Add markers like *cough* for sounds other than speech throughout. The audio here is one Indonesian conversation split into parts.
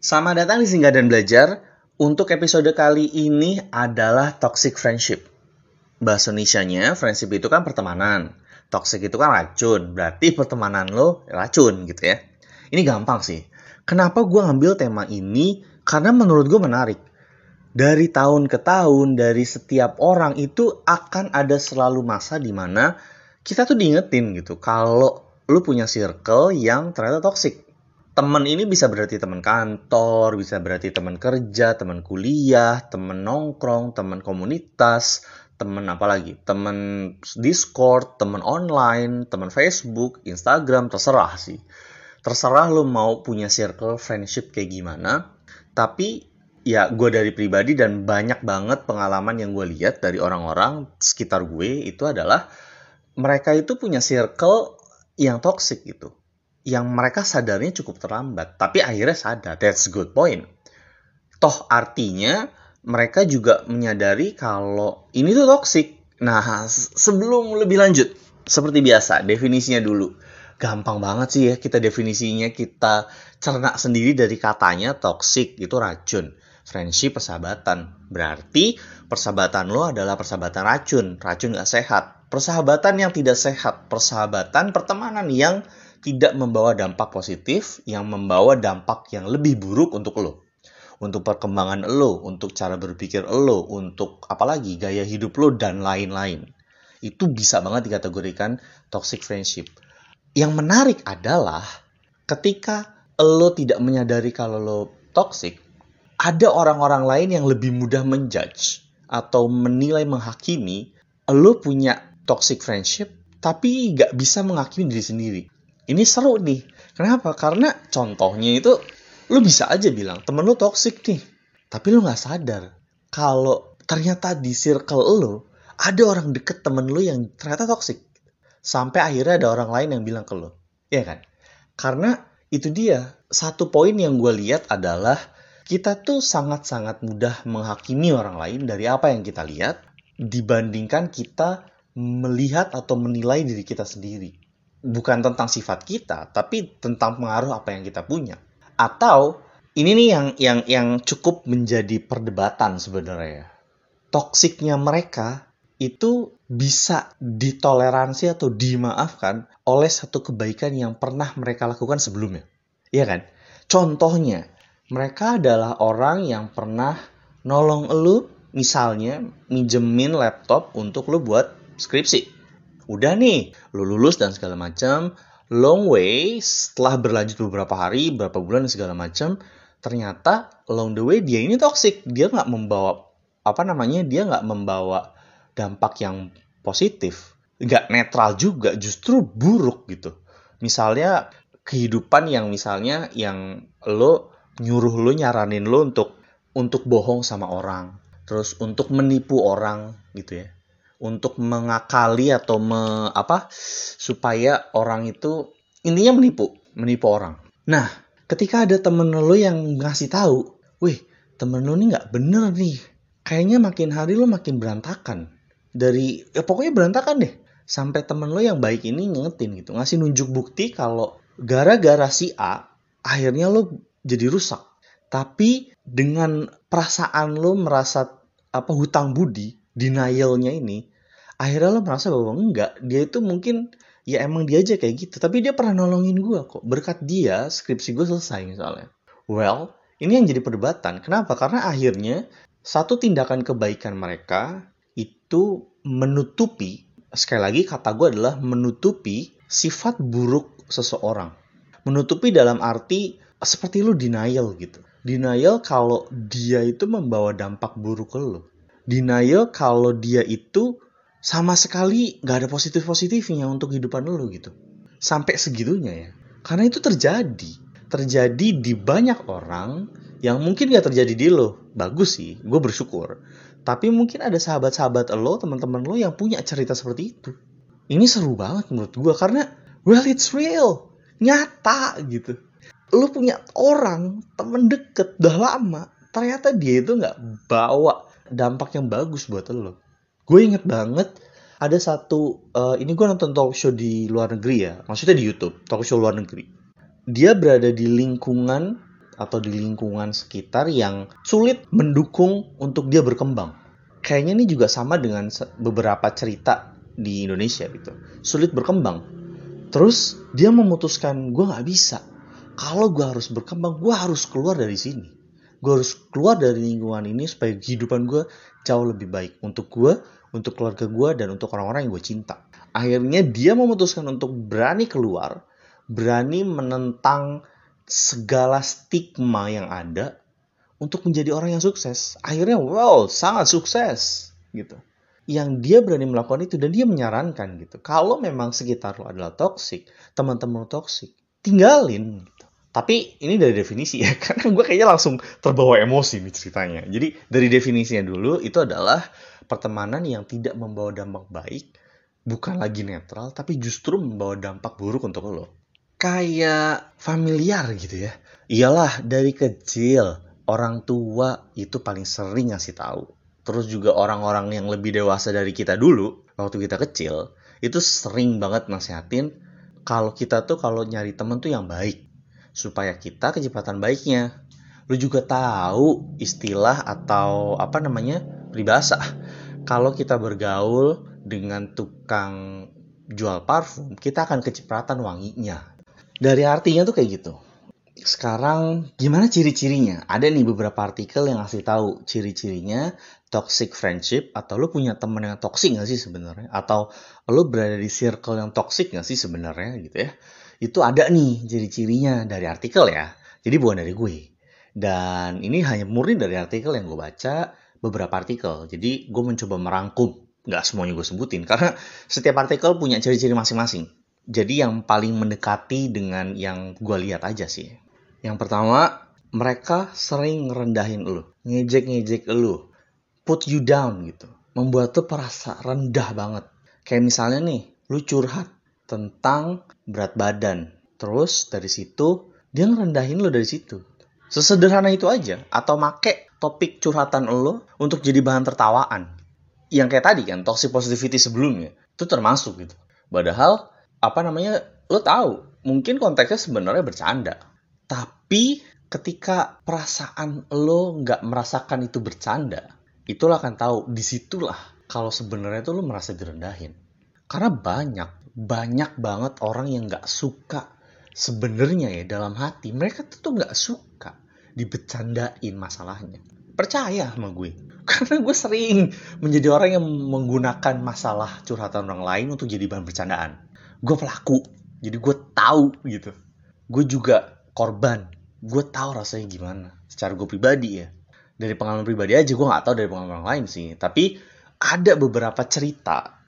Selamat datang di Singgah dan Belajar. Untuk episode kali ini adalah toxic friendship. Bahasa Indonesia-nya, friendship itu kan pertemanan. Toxic itu kan racun. Berarti pertemanan lo racun gitu ya. Ini gampang sih. Kenapa gue ngambil tema ini? Karena menurut gue menarik. Dari tahun ke tahun, dari setiap orang itu akan ada selalu masa di mana kita tuh diingetin gitu. Kalau lu punya circle yang ternyata toxic teman ini bisa berarti teman kantor, bisa berarti teman kerja, teman kuliah, teman nongkrong, teman komunitas, teman apa lagi? Teman Discord, teman online, teman Facebook, Instagram, terserah sih. Terserah lo mau punya circle friendship kayak gimana. Tapi ya gue dari pribadi dan banyak banget pengalaman yang gue lihat dari orang-orang sekitar gue itu adalah mereka itu punya circle yang toxic gitu yang mereka sadarnya cukup terlambat, tapi akhirnya sadar. That's good point. Toh artinya mereka juga menyadari kalau ini tuh toxic. Nah, sebelum lebih lanjut, seperti biasa, definisinya dulu. Gampang banget sih ya kita definisinya, kita cerna sendiri dari katanya toxic, itu racun. Friendship, persahabatan. Berarti persahabatan lo adalah persahabatan racun. Racun gak sehat. Persahabatan yang tidak sehat. Persahabatan pertemanan yang tidak membawa dampak positif, yang membawa dampak yang lebih buruk untuk lo. Untuk perkembangan lo, untuk cara berpikir lo, untuk apalagi gaya hidup lo, dan lain-lain. Itu bisa banget dikategorikan toxic friendship. Yang menarik adalah ketika lo tidak menyadari kalau lo toxic, ada orang-orang lain yang lebih mudah menjudge atau menilai menghakimi lo punya toxic friendship tapi gak bisa menghakimi diri sendiri ini seru nih. Kenapa? Karena contohnya itu lu bisa aja bilang temen lu toxic nih. Tapi lu nggak sadar kalau ternyata di circle lu ada orang deket temen lu yang ternyata toxic. Sampai akhirnya ada orang lain yang bilang ke lu. Iya kan? Karena itu dia. Satu poin yang gue lihat adalah kita tuh sangat-sangat mudah menghakimi orang lain dari apa yang kita lihat dibandingkan kita melihat atau menilai diri kita sendiri bukan tentang sifat kita, tapi tentang pengaruh apa yang kita punya. Atau ini nih yang yang yang cukup menjadi perdebatan sebenarnya. Toksiknya mereka itu bisa ditoleransi atau dimaafkan oleh satu kebaikan yang pernah mereka lakukan sebelumnya. Iya kan? Contohnya, mereka adalah orang yang pernah nolong lu misalnya minjemin laptop untuk lu buat skripsi udah nih lu lulus dan segala macam long way setelah berlanjut beberapa hari beberapa bulan dan segala macam ternyata along the way dia ini toxic. Dia nggak membawa apa namanya dia nggak membawa dampak yang positif. Nggak netral juga justru buruk gitu. Misalnya kehidupan yang misalnya yang lo nyuruh lo nyaranin lo untuk untuk bohong sama orang. Terus untuk menipu orang gitu ya untuk mengakali atau me, apa supaya orang itu intinya menipu, menipu orang. Nah, ketika ada temen lo yang ngasih tahu, wih temen lo ini nggak bener nih, kayaknya makin hari lo makin berantakan. Dari ya pokoknya berantakan deh. Sampai temen lo yang baik ini ngingetin gitu, ngasih nunjuk bukti kalau gara-gara si A akhirnya lo jadi rusak. Tapi dengan perasaan lo merasa apa hutang budi, denialnya ini, akhirnya lo merasa bahwa enggak dia itu mungkin ya emang dia aja kayak gitu. Tapi dia pernah nolongin gue kok. Berkat dia skripsi gue selesai misalnya. Well ini yang jadi perdebatan. Kenapa? Karena akhirnya satu tindakan kebaikan mereka itu menutupi sekali lagi kata gue adalah menutupi sifat buruk seseorang. Menutupi dalam arti seperti lu denial gitu. Denial kalau dia itu membawa dampak buruk ke lo denial kalau dia itu sama sekali gak ada positif-positifnya untuk kehidupan lo gitu. Sampai segitunya ya. Karena itu terjadi. Terjadi di banyak orang yang mungkin gak terjadi di lo. Bagus sih, gue bersyukur. Tapi mungkin ada sahabat-sahabat lo, teman-teman lo yang punya cerita seperti itu. Ini seru banget menurut gue karena well it's real. Nyata gitu. Lo punya orang, temen deket, udah lama. Ternyata dia itu gak bawa dampak yang bagus buat lo gue inget banget ada satu uh, ini gue nonton talk show di luar negeri ya maksudnya di YouTube talk show luar negeri dia berada di lingkungan atau di lingkungan sekitar yang sulit mendukung untuk dia berkembang. Kayaknya ini juga sama dengan beberapa cerita di Indonesia gitu. Sulit berkembang. Terus dia memutuskan gue nggak bisa. Kalau gue harus berkembang, gue harus keluar dari sini. Gue harus keluar dari lingkungan ini supaya kehidupan gue jauh lebih baik untuk gue, untuk keluarga gue, dan untuk orang-orang yang gue cinta. Akhirnya dia memutuskan untuk berani keluar, berani menentang segala stigma yang ada untuk menjadi orang yang sukses. Akhirnya, wow, sangat sukses gitu. Yang dia berani melakukan itu dan dia menyarankan gitu. Kalau memang sekitar lo adalah toxic, teman-teman lo toxic, tinggalin. Tapi ini dari definisi ya, *laughs* karena gue kayaknya langsung terbawa emosi nih ceritanya. Jadi dari definisinya dulu itu adalah pertemanan yang tidak membawa dampak baik, bukan lagi netral, tapi justru membawa dampak buruk untuk lo kayak familiar gitu ya. Iyalah dari kecil orang tua itu paling sering ngasih tahu. Terus juga orang-orang yang lebih dewasa dari kita dulu waktu kita kecil itu sering banget nasihatin kalau kita tuh kalau nyari temen tuh yang baik supaya kita kecepatan baiknya. Lu juga tahu istilah atau apa namanya peribahasa. Kalau kita bergaul dengan tukang jual parfum, kita akan kecepatan wanginya. Dari artinya tuh kayak gitu. Sekarang gimana ciri-cirinya? Ada nih beberapa artikel yang ngasih tahu ciri-cirinya toxic friendship atau lo punya temen yang toxic gak sih sebenarnya? Atau lo berada di circle yang toxic gak sih sebenarnya gitu ya? Itu ada nih ciri-cirinya dari artikel ya. Jadi bukan dari gue. Dan ini hanya murni dari artikel yang gue baca beberapa artikel. Jadi gue mencoba merangkum. Gak semuanya gue sebutin. Karena setiap artikel punya ciri-ciri masing-masing jadi yang paling mendekati dengan yang gue lihat aja sih. Yang pertama, mereka sering ngerendahin lu, ngejek-ngejek lu, put you down gitu. Membuat tuh perasa rendah banget. Kayak misalnya nih, lu curhat tentang berat badan. Terus dari situ, dia ngerendahin lu dari situ. Sesederhana itu aja. Atau make topik curhatan lu untuk jadi bahan tertawaan. Yang kayak tadi kan, toxic positivity sebelumnya. Itu termasuk gitu. Padahal apa namanya lo tahu mungkin konteksnya sebenarnya bercanda tapi ketika perasaan lo nggak merasakan itu bercanda itulah akan tahu di situlah kalau sebenarnya tuh lo merasa direndahin karena banyak banyak banget orang yang nggak suka sebenarnya ya dalam hati. Mereka tuh nggak suka dibecandain masalahnya. Percaya sama gue. *laughs* Karena gue sering menjadi orang yang menggunakan masalah curhatan orang lain untuk jadi bahan bercandaan. Gue pelaku. Jadi gue tahu gitu. Gue juga korban. Gue tahu rasanya gimana. Secara gue pribadi ya. Dari pengalaman pribadi aja gue nggak tahu dari pengalaman orang lain sih. Tapi ada beberapa cerita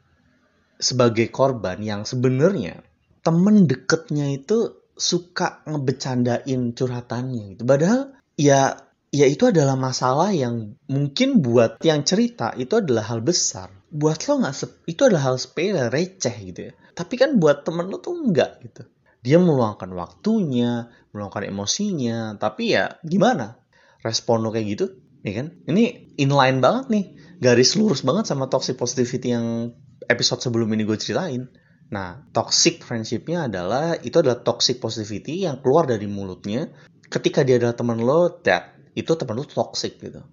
sebagai korban yang sebenarnya temen deketnya itu suka ngebecandain curhatannya gitu. Padahal ya ya itu adalah masalah yang mungkin buat yang cerita itu adalah hal besar. Buat lo nggak itu adalah hal sepele receh gitu ya. Tapi kan buat temen lo tuh enggak gitu. Dia meluangkan waktunya meluangkan emosinya tapi ya gimana? Respon lo kayak gitu ya kan? Ini inline banget nih garis lurus banget sama toxic positivity yang episode sebelum ini gue ceritain nah toxic friendshipnya adalah itu adalah toxic positivity yang keluar dari mulutnya ketika dia adalah temen lo that itu temen lo toxic gitu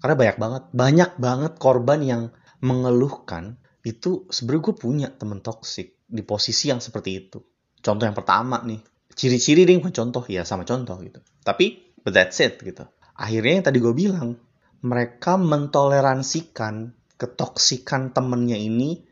karena banyak banget banyak banget korban yang mengeluhkan itu sebenarnya gue punya temen toksik di posisi yang seperti itu. Contoh yang pertama nih, ciri-ciri bukan contoh ya sama contoh gitu. Tapi but that's it gitu. Akhirnya yang tadi gue bilang, mereka mentoleransikan ketoksikan temennya ini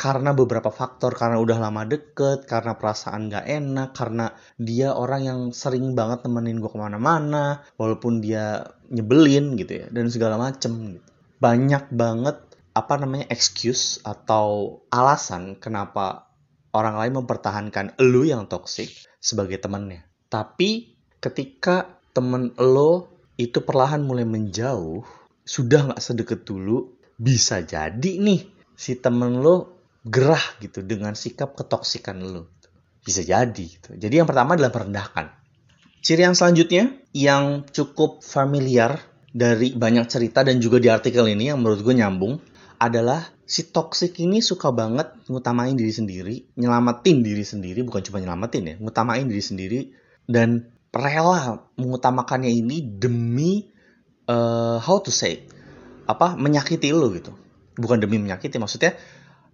karena beberapa faktor karena udah lama deket karena perasaan gak enak karena dia orang yang sering banget temenin gue ke mana-mana walaupun dia nyebelin gitu ya dan segala macem gitu. banyak banget apa namanya excuse atau alasan kenapa orang lain mempertahankan lo yang toxic sebagai temennya. Tapi ketika temen lo itu perlahan mulai menjauh, sudah nggak sedekat dulu, bisa jadi nih si temen lo gerah gitu dengan sikap ketoksikan lo. Bisa jadi gitu. Jadi yang pertama adalah merendahkan. Ciri yang selanjutnya yang cukup familiar dari banyak cerita dan juga di artikel ini yang menurut gue nyambung adalah si toxic ini suka banget ngutamain diri sendiri, nyelamatin diri sendiri, bukan cuma nyelamatin ya, ngutamain diri sendiri dan rela mengutamakannya ini demi uh, how to say apa menyakiti lo gitu bukan demi menyakiti maksudnya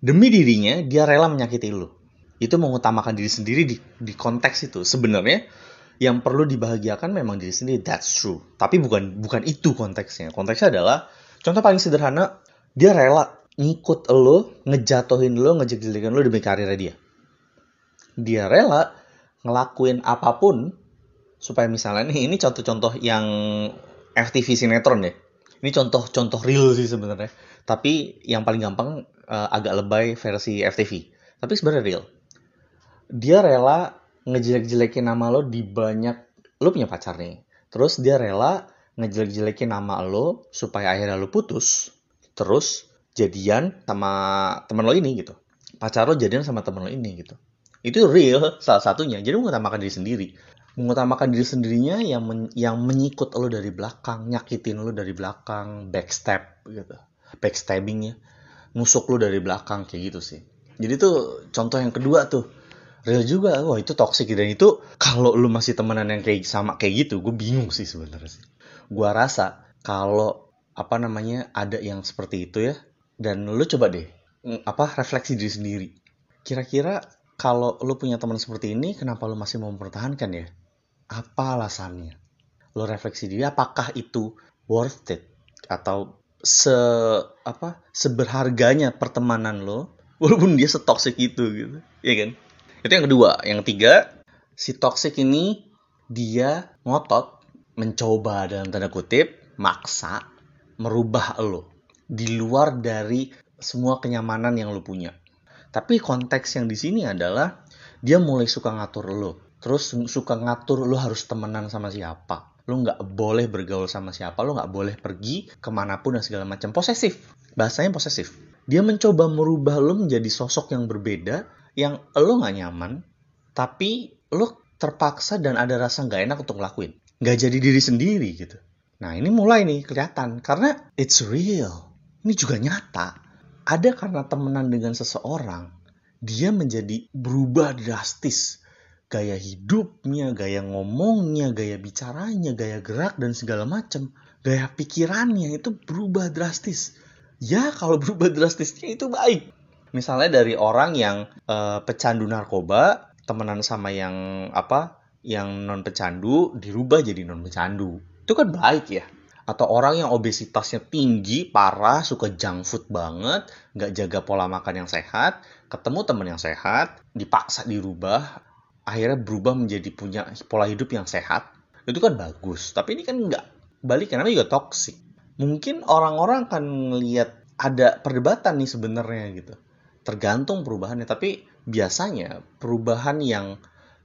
demi dirinya dia rela menyakiti lo itu mengutamakan diri sendiri di, di konteks itu. Sebenarnya yang perlu dibahagiakan memang diri sendiri. That's true. Tapi bukan bukan itu konteksnya. Konteksnya adalah contoh paling sederhana dia rela ngikut lo ngejatuhin lo ngejek-jekin lo demi karirnya dia. Dia rela ngelakuin apa pun supaya misalnya nih ini contoh-contoh yang FTV sinetron ya ini contoh-contoh real sih sebenarnya. Tapi yang paling gampang uh, agak lebay versi FTV tapi sebenarnya real. Dia rela ngejelek-jelekin nama lo di banyak lo punya pacar nih. Terus dia rela ngejelek-jelekin nama lo supaya akhirnya lo putus. Terus jadian sama temen lo ini gitu. Pacar lo jadian sama temen lo ini gitu. Itu real salah satunya. Jadi mengutamakan diri sendiri mengutamakan diri sendirinya yang men, yang menyikut lo dari belakang nyakitin lo dari belakang backstab gitu backstabbingnya nusuk lo dari belakang kayak gitu sih. Jadi tuh contoh yang kedua tuh real juga wah itu toxic dan itu kalau lu masih temenan yang kayak sama kayak gitu gue bingung sih sebenarnya sih. Gue rasa kalau apa namanya ada yang seperti itu ya dan lu coba deh apa refleksi diri sendiri. Kira-kira kalau lu punya teman seperti ini kenapa lu masih mau mempertahankan ya apa alasannya lu refleksi diri apakah itu worth it atau se apa seberharganya pertemanan lo walaupun dia setoksik itu gitu ya kan itu yang kedua. Yang ketiga, si toxic ini dia ngotot mencoba dalam tanda kutip maksa merubah lo di luar dari semua kenyamanan yang lo punya. Tapi konteks yang di sini adalah dia mulai suka ngatur lo. Terus suka ngatur lo harus temenan sama siapa. Lo nggak boleh bergaul sama siapa. Lo nggak boleh pergi ke mana pun dan segala macam. Posesif. Bahasanya posesif. Dia mencoba merubah lo menjadi sosok yang berbeda yang lo gak nyaman, tapi lo terpaksa dan ada rasa gak enak untuk ngelakuin. Gak jadi diri sendiri gitu. Nah ini mulai nih kelihatan karena it's real. Ini juga nyata. Ada karena temenan dengan seseorang, dia menjadi berubah drastis. Gaya hidupnya, gaya ngomongnya, gaya bicaranya, gaya gerak dan segala macam. Gaya pikirannya itu berubah drastis. Ya kalau *laughs* berubah drastisnya itu baik misalnya dari orang yang uh, pecandu narkoba temenan sama yang apa yang non pecandu dirubah jadi non pecandu itu kan baik ya atau orang yang obesitasnya tinggi parah suka junk food banget nggak jaga pola makan yang sehat ketemu temen yang sehat dipaksa dirubah akhirnya berubah menjadi punya pola hidup yang sehat itu kan bagus. Tapi ini kan nggak balik karena juga toksik mungkin orang-orang akan lihat ada perdebatan nih sebenarnya gitu. Tergantung perubahannya tapi biasanya perubahan yang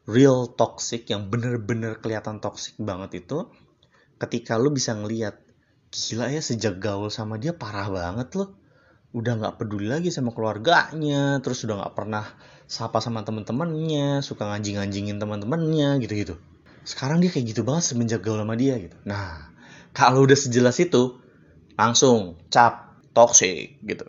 real toxic yang bener-bener kelihatan toxic banget itu ketika lu bisa ngeliat gila ya sejak gaul sama dia parah banget loh udah nggak peduli lagi sama keluarganya terus udah nggak pernah sapa sama temen-temennya suka nganjing-nganjingin teman-temannya gitu-gitu sekarang dia kayak gitu banget semenjak gaul sama dia gitu nah kalau udah sejelas itu langsung cap toxic gitu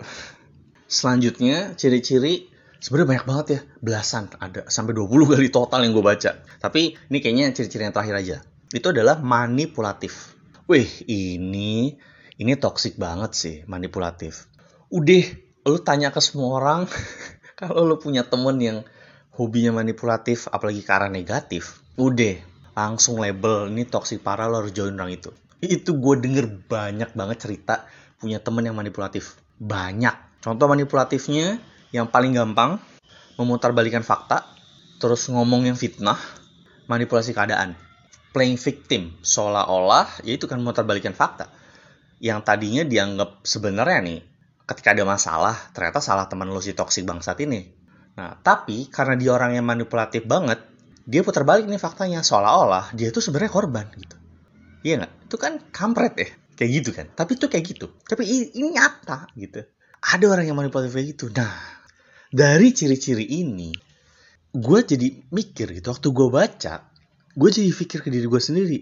Selanjutnya, ciri-ciri sebenarnya banyak banget ya, belasan, ada sampai 20 kali total yang gue baca. Tapi ini kayaknya ciri-ciri yang terakhir aja. Itu adalah manipulatif. Wih, ini ini toksik banget sih, manipulatif. Udah, lu tanya ke semua orang, *laughs* kalau lu punya temen yang hobinya manipulatif, apalagi ke arah negatif, udah, langsung label, ini toksik parah, lo harus join orang itu. Itu gue denger banyak banget cerita punya temen yang manipulatif. Banyak Contoh manipulatifnya yang paling gampang memutarbalikan fakta, terus ngomong yang fitnah, manipulasi keadaan. Playing victim, seolah-olah ya itu kan memutarbalikan fakta. Yang tadinya dianggap sebenarnya nih, ketika ada masalah, ternyata salah teman lo si toxic bangsat ini. Nah, tapi karena dia orang yang manipulatif banget, dia putar balik nih faktanya, seolah-olah dia itu sebenarnya korban gitu. Iya nggak? Itu kan kampret ya, kayak gitu kan. Tapi itu kayak gitu. Tapi ini nyata gitu ada orang yang manipulatif kayak gitu. Nah, dari ciri-ciri ini, gue jadi mikir gitu. Waktu gue baca, gue jadi pikir ke diri gue sendiri.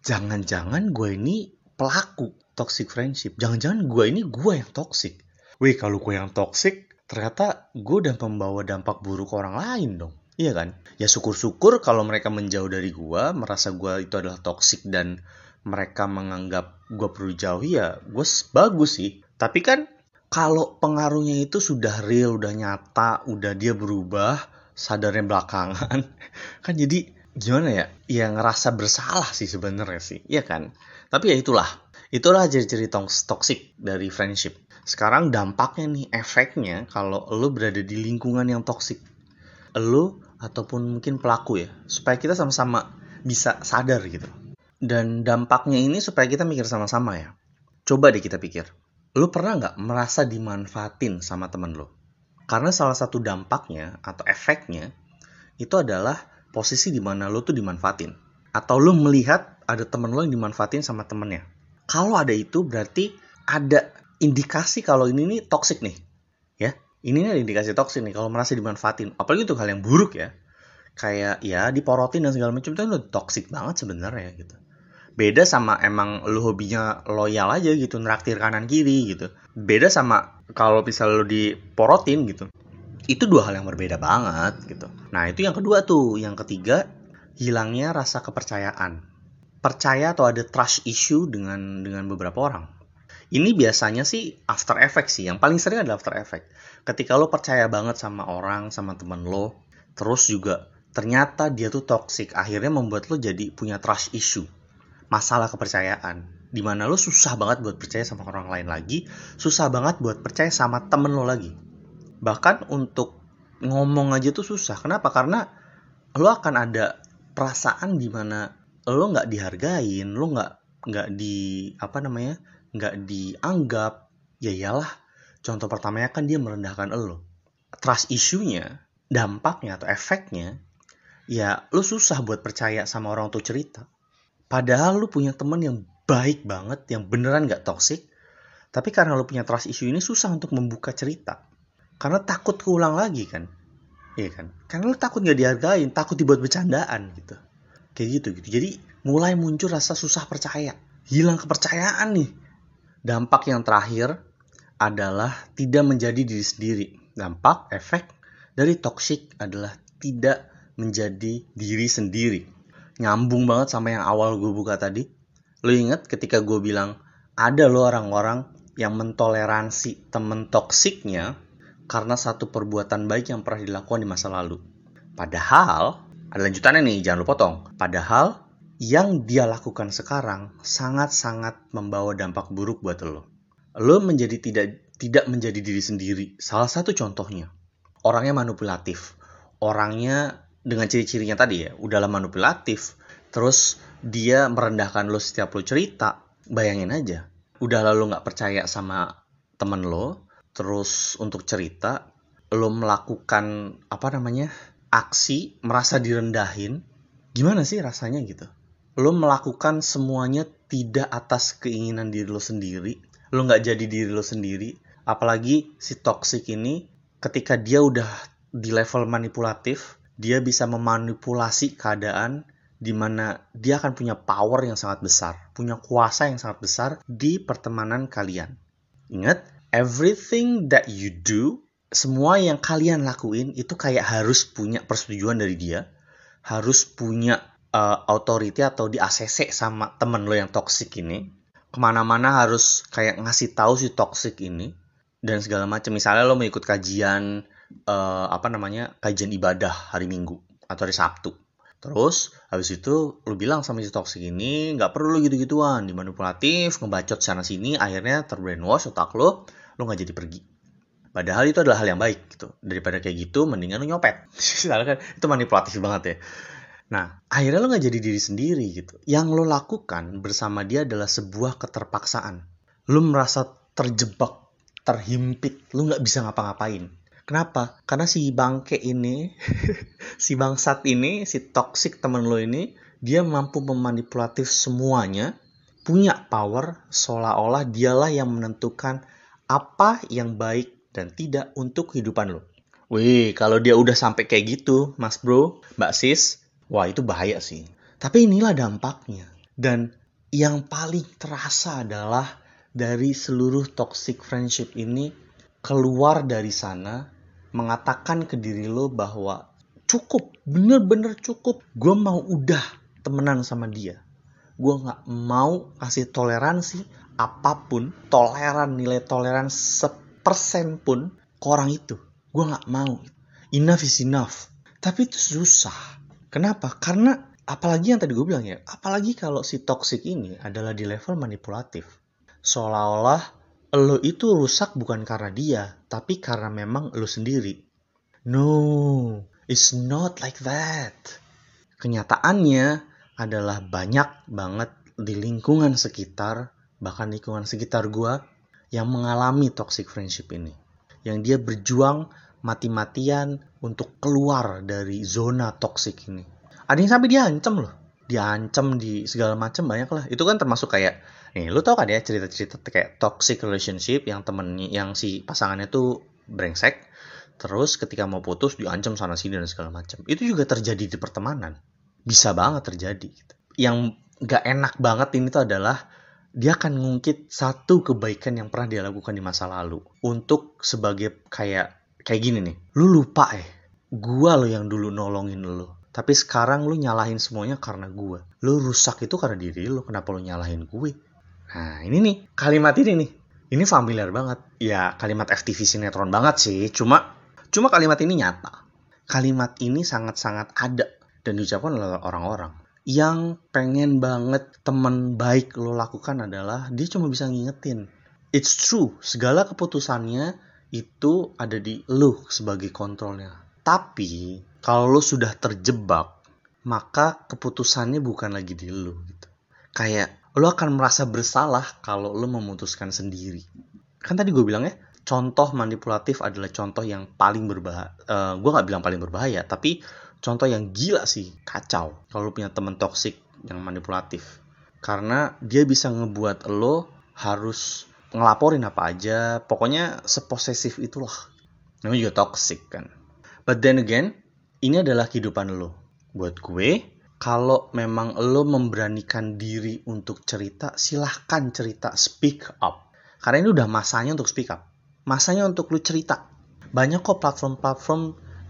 Jangan-jangan gue ini pelaku toxic friendship. Jangan-jangan gue ini gue yang toxic. Wih, kalau gue yang toxic, ternyata gue udah membawa dampak buruk ke orang lain dong. Iya kan? Ya syukur-syukur kalau mereka menjauh dari gua, merasa gua itu adalah toksik dan mereka menganggap gua perlu jauhi ya gue bagus sih. Tapi kan kalau pengaruhnya itu sudah real, udah nyata, udah dia berubah, sadarnya belakangan, *laughs* kan jadi gimana ya? Ya ngerasa bersalah sih sebenarnya sih, iya kan? Tapi ya itulah, itulah ciri-ciri toxic dari friendship. Sekarang dampaknya nih, efeknya kalau lo berada di lingkungan yang toxic. Lo ataupun mungkin pelaku ya supaya kita sama-sama bisa sadar gitu. Dan dampaknya ini supaya kita mikir sama-sama ya. Coba deh kita pikir lo pernah nggak merasa dimanfaatin sama temen lo karena salah satu dampaknya atau efeknya itu adalah posisi di mana lo tuh dimanfaatin. Atau lo melihat ada temen lo yang dimanfaatin sama temennya kalau ada itu berarti ada indikasi kalau ini nih toxic nih ya. Ini nih indikasi toksik nih kalau merasa dimanfaatin. Apalagi untuk hal yang buruk ya. Kayak ya diporotin dan segala macam itu udah toksik banget sebenarnya gitu. Beda sama emang lu hobinya loyal aja gitu neraktir kanan kiri gitu. Beda sama kalau misal lu diporotin gitu. Itu dua hal yang berbeda banget gitu. Nah itu yang kedua tuh. Yang ketiga hilangnya rasa kepercayaan percaya atau ada trust issue dengan dengan beberapa orang ini biasanya sih after effect sih. Yang paling sering adalah after effect. Ketika lo percaya banget sama orang, sama temen lo, terus juga ternyata dia tuh toxic, akhirnya membuat lo jadi punya trust issue. Masalah kepercayaan. Di mana lo susah banget buat percaya sama orang lain lagi, susah banget buat percaya sama temen lo lagi. Bahkan untuk ngomong aja tuh susah. Kenapa? Karena lo akan ada perasaan di mana lo nggak dihargain, lo nggak nggak di apa namanya nggak dianggap, ya iyalah. Contoh pertamanya kan dia merendahkan lo. Trust issue-nya, dampaknya atau efeknya, ya lo susah buat percaya sama orang tuh cerita. Padahal lo punya temen yang baik banget, yang beneran nggak toxic, tapi karena lo punya trust issue ini susah untuk membuka cerita. Karena takut keulang lagi kan. Iya kan? Karena lo takut nggak dihargain, takut dibuat bercandaan gitu. Kayak gitu gitu. Jadi mulai muncul rasa susah percaya. Hilang kepercayaan nih Dampak yang terakhir adalah tidak menjadi diri sendiri. Dampak, efek dari toxic adalah tidak menjadi diri sendiri. Nyambung banget sama yang awal gue buka tadi. Lo inget ketika gue bilang, ada lo orang-orang yang mentoleransi temen toksiknya karena satu perbuatan baik yang pernah dilakukan di masa lalu. Padahal, ada lanjutannya nih, jangan lo potong. Padahal, yang dia lakukan sekarang sangat-sangat membawa dampak buruk buat lo. Lo menjadi tidak tidak menjadi diri sendiri. Salah satu contohnya, orangnya manipulatif. Orangnya dengan ciri-cirinya tadi ya, udahlah manipulatif. Terus dia merendahkan lo setiap lo cerita. Bayangin aja, udah lalu nggak percaya sama temen lo, terus untuk cerita, lo melakukan apa namanya aksi merasa direndahin, gimana sih rasanya gitu? lo melakukan semuanya tidak atas keinginan diri lo sendiri lo nggak jadi diri lo sendiri apalagi si toxic ini ketika dia udah di level manipulatif dia bisa memanipulasi keadaan di mana dia akan punya power yang sangat besar, punya kuasa yang sangat besar di pertemanan kalian. Ingat, everything that you do, semua yang kalian lakuin itu kayak harus punya persetujuan dari dia, harus punya uh, authority atau di ACC sama temen lo yang toxic ini. Ke mana-mana harus kayak ngasih tahu si toxic ini dan segala macam. Misalnya lo mau ikut kajian uh, apa namanya kajian ibadah hari minggu atau hari sabtu. Terus habis itu lo bilang sama si toxic ini nggak perlu gitu-gituan. Dimanipulatif ngebacot sana sini akhirnya terbrainwash otak lo lo nggak jadi pergi Padahal itu adalah hal yang baik gitu. Daripada kayak gitu, mendingan lo nyopet. *laughs* kan itu manipulatif banget ya. Nah, akhirnya lo gak jadi diri sendiri gitu. Yang lo lakukan bersama dia adalah sebuah keterpaksaan. Lo merasa terjebak, terhimpit, lo gak bisa ngapa-ngapain. Kenapa? Karena si bangke ini, *laughs* si bangsat ini, si toxic temen lo ini, dia mampu memanipulatif semuanya, punya power, seolah-olah dialah yang menentukan apa yang baik dan tidak untuk kehidupan lo. Wih, kalau dia udah sampai kayak gitu, mas bro, mbak sis, Wah itu bahaya sih. Tapi inilah dampaknya. Dan yang paling terasa adalah dari seluruh toxic friendship ini keluar dari sana mengatakan ke diri lo bahwa cukup bener-bener cukup gue mau udah temenan sama dia gue nggak mau kasih toleransi apa pun toleran nilai toleran sepersen pun ke orang itu. Gue nggak mau. Enough is enough. Tapi itu susah. Kenapa? Karena apalagi yang tadi gue bilang ya apalagi kalau si toxic ini adalah di level manipulatif. Seolah-olah lo itu rusak bukan karena dia tapi karena memang lo sendiri. No It's not like that. Kenyataannya adalah banyak banget di lingkungan sekitar, bahkan lingkungan sekitar gue, yang mengalami toxic friendship ini. Yang dia berjuang mati-matian untuk keluar dari zona toxic ini. Ada yang sampai diancam loh. Diancam di segala macam banyak lah. Itu kan termasuk kayak, nih lu tau kan ya cerita-cerita kayak toxic relationship yang temennya, yang si pasangannya tuh brengsek Terus ketika mau putus diancam sana sini dan segala macam. Itu juga terjadi di pertemanan. Bisa banget terjadi. Gitu. Yang gak enak banget ini tuh adalah dia akan ngungkit satu kebaikan yang pernah dia lakukan di masa lalu. Untuk sebagai kayak kayak gini nih. Lu lupa eh. Gua lo yang dulu nolongin lo tapi sekarang lu nyalahin semuanya karena gua. Lu rusak itu karena diri lu. Kenapa lu nyalahin gue? Nah ini nih. Kalimat ini nih. Ini familiar banget. Ya kalimat FTV sinetron banget sih. Cuma Cuma kalimat ini nyata. Kalimat ini sangat-sangat ada. Dan diucapkan oleh orang-orang. Yang pengen banget temen baik lo lakukan adalah dia cuma bisa ngingetin. It's true, segala keputusannya itu ada di lo sebagai kontrolnya. Tapi kalau lo sudah terjebak, maka keputusannya bukan lagi di lo gitu. Kayak lo akan merasa bersalah kalau lo memutuskan sendiri. Kan tadi gue bilang ya, contoh manipulatif adalah contoh yang paling berbahaya. Uh, eh, gue nggak bilang paling berbahaya, tapi contoh yang gila sih, kacau. Kalau punya temen toksik yang manipulatif, karena dia bisa ngebuat lo harus ngelaporin apa aja, pokoknya seposesif itulah. Namanya juga toxic kan. But then again, ini adalah kehidupan lo. Buat gue, kalau memang lo memberanikan diri untuk cerita, silahkan cerita, speak up. Karena ini udah masanya untuk speak up masanya untuk lu cerita. Banyak kok platform-platform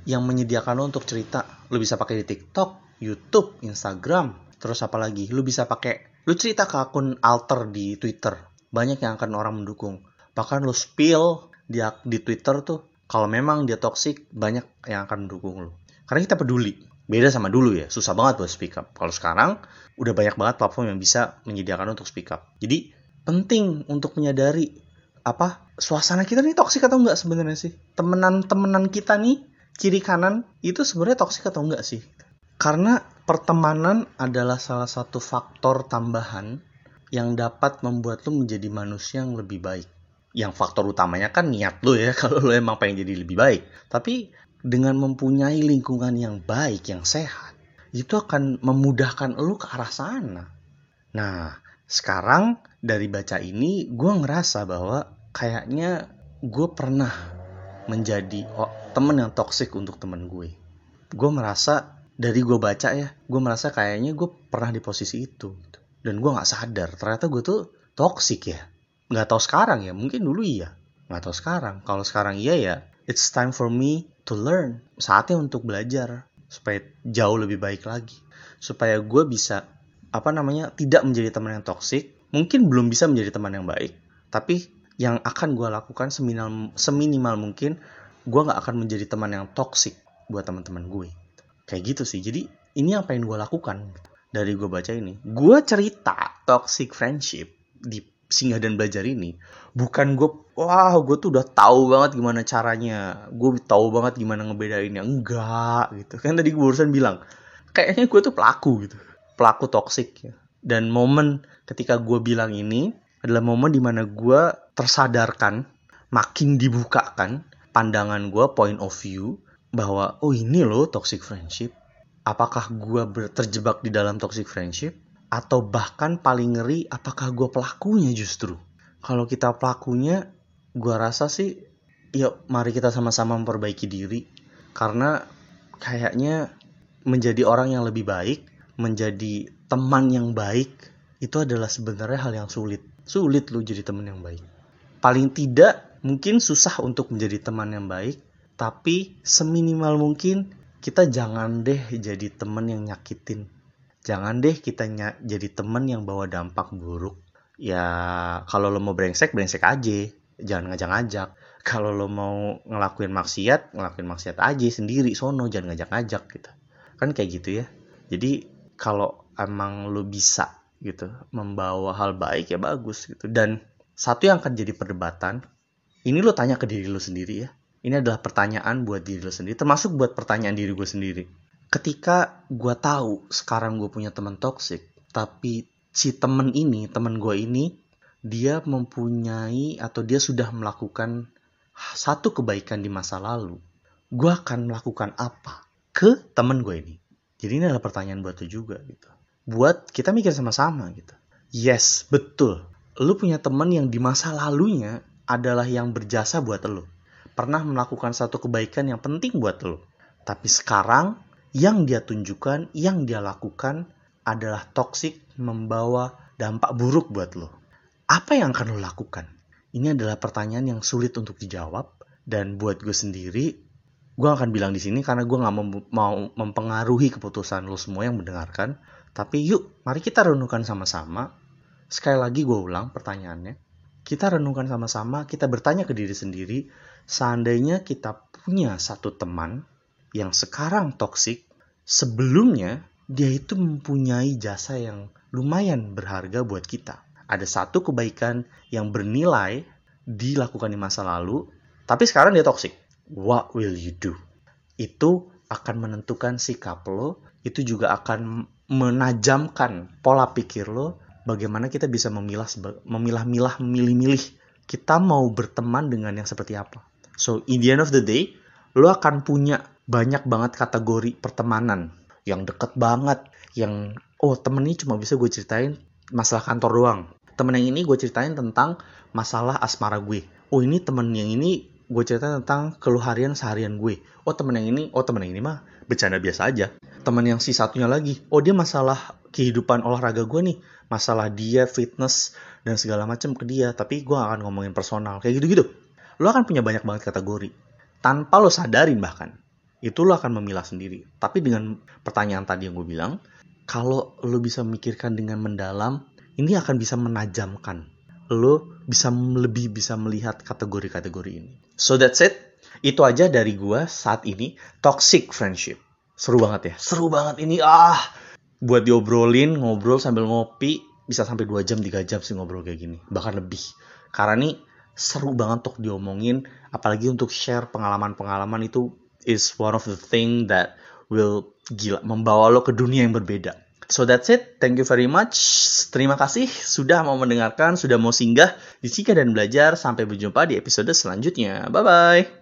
yang menyediakan lo untuk cerita. Lu bisa pakai di TikTok, YouTube, Instagram, terus apa lagi? Lu bisa pakai, lu cerita ke akun alter di Twitter. Banyak yang akan orang mendukung. Bahkan lu spill di, di Twitter tuh, kalau memang dia toxic, banyak yang akan mendukung lu. Karena kita peduli. Beda sama dulu ya, susah banget buat speak up. Kalau sekarang, udah banyak banget platform yang bisa menyediakan untuk speak up. Jadi, penting untuk menyadari apa suasana kita nih toksik atau enggak sebenarnya sih temenan-temenan kita nih kiri kanan itu sebenarnya toksik atau enggak sih? Karena pertemanan adalah salah satu faktor tambahan yang dapat membuat lo menjadi manusia yang lebih baik. Yang faktor utamanya kan niat lo ya *laughs* kalau lo emang pengen jadi lebih baik. Tapi dengan mempunyai lingkungan yang baik yang sehat itu akan memudahkan lo ke arah sana. Nah sekarang dari baca ini gue ngerasa bahwa kayaknya gue pernah menjadi temen yang toksik untuk temen gue. Gue merasa dari gue baca ya, gue merasa kayaknya gue pernah di posisi itu. Gitu. Dan gue nggak sadar ternyata gue tuh toksik ya. Nggak tahu sekarang ya, mungkin dulu iya. Nggak tahu sekarang. Kalau sekarang iya ya, it's time for me to learn. Saatnya untuk belajar supaya jauh lebih baik lagi. Supaya gue bisa apa namanya tidak menjadi teman yang toksik mungkin belum bisa menjadi teman yang baik tapi yang akan gue lakukan seminimal seminimal mungkin gue nggak akan menjadi teman yang toksik buat teman-teman gue. Kayak gitu sih. Jadi ini apa yang gue lakukan? Dari gue baca ini gue cerita toxic friendship di singgah dan belajar ini bukan gue wah gue tuh udah tahu banget gimana caranya. Gue tahu banget gimana ngebedainnya. Enggak gitu. Kan tadi gue barusan bilang kayaknya gue tuh pelaku gitu. Pelaku toksik ya. Dan momen ketika gue bilang ini adalah momen di mana gue tersadarkan, makin dibukakan pandangan gue, point of view, bahwa oh ini loh toxic friendship. Apakah gue terjebak di dalam toxic friendship? Atau bahkan paling ngeri, apakah gue pelakunya justru? Kalau kita pelakunya, gue rasa sih, yuk mari kita sama-sama memperbaiki diri. Karena kayaknya menjadi orang yang lebih baik menjadi teman yang baik itu adalah sebenarnya hal yang sulit. Sulit lu jadi teman yang baik. Paling tidak mungkin susah untuk menjadi teman yang baik, tapi seminimal mungkin kita jangan deh jadi temen yang nyakitin. Jangan deh kita jadi temen yang bawa dampak buruk. Ya kalau lo mau brengsek, brengsek aja. Jangan ngajak-ngajak. *laughs* Kalau lo mau ngelakuin maksiat, ngelakuin maksiat aja sendiri sono, jangan ngajak-ngajak gitu. Kan kayak gitu ya. Jadi kalau emang lo bisa gitu membawa hal baik ya bagus gitu. Dan satu yang akan jadi perdebatan, ini lo tanya ke diri lo sendiri ya ini adalah pertanyaan buat diri lo sendiri, termasuk buat pertanyaan diri gue sendiri. Ketika gue tahu sekarang gue punya teman toksik, tapi si temen ini, temen gue ini, dia mempunyai atau dia sudah melakukan satu kebaikan di masa lalu, gue akan melakukan apa ke temen gue ini? Jadi ini adalah pertanyaan buat lo juga gitu. Buat kita mikir sama-sama gitu. Yes, betul. Lu punya temen yang di masa lalunya adalah yang berjasa buat lo pernah melakukan satu kebaikan yang penting buat lo. Tapi sekarang yang dia tunjukkan, yang dia lakukan adalah toksik membawa dampak buruk buat lo. Apa yang akan lo lakukan? Ini adalah pertanyaan yang sulit untuk dijawab dan buat gue sendiri, gue akan bilang di sini karena gue nggak mau mempengaruhi keputusan lo semua yang mendengarkan. Tapi yuk, mari kita renungkan sama-sama. Sekali lagi gue ulang pertanyaannya. Kita renungkan sama-sama, kita bertanya ke diri sendiri, seandainya kita punya satu teman yang sekarang toksik, sebelumnya dia itu mempunyai jasa yang lumayan berharga buat kita. Ada satu kebaikan yang bernilai dilakukan di masa lalu, tapi sekarang dia toksik. What will you do? Itu akan menentukan sikap lo, itu juga akan menajamkan pola pikir lo, bagaimana kita bisa memilah memilah-milah, memilih-milih kita mau berteman dengan yang seperti apa. So, in the end of the day, lo akan punya banyak banget kategori pertemanan yang deket banget, yang oh temen ini cuma bisa gue ceritain masalah kantor doang. Temen yang ini gue ceritain tentang masalah asmara gue. Oh ini temen yang ini gue ceritain tentang keluharian seharian gue. Oh temen yang ini, oh temen yang ini mah bercanda biasa aja. Temen yang si satunya lagi, oh dia masalah kehidupan olahraga gue nih, masalah dia fitness dan segala macam ke dia. Tapi gue akan ngomongin personal kayak gitu-gitu lo akan punya banyak banget kategori. Tanpa lo sadarin bahkan. Itu lo akan memilah sendiri. Tapi dengan pertanyaan tadi yang gue bilang, kalau lo bisa memikirkan dengan mendalam, ini akan bisa menajamkan. Lo bisa lebih bisa melihat kategori-kategori ini. So that's it. Itu aja dari gue saat ini. Toxic friendship. Seru banget ya. Seru banget ini. Ah, buat diobrolin, ngobrol sambil ngopi, bisa sampai 2 jam, 3 jam sih ngobrol kayak gini. Bahkan lebih. Karena nih seru banget untuk diomongin apalagi untuk share pengalaman-pengalaman itu is one of the thing that will gila membawa lo ke dunia yang berbeda. So that's it. Thank you very much. Terima kasih sudah mau mendengarkan, sudah mau singgah di Sika dan Belajar. Sampai berjumpa di episode selanjutnya. Bye bye.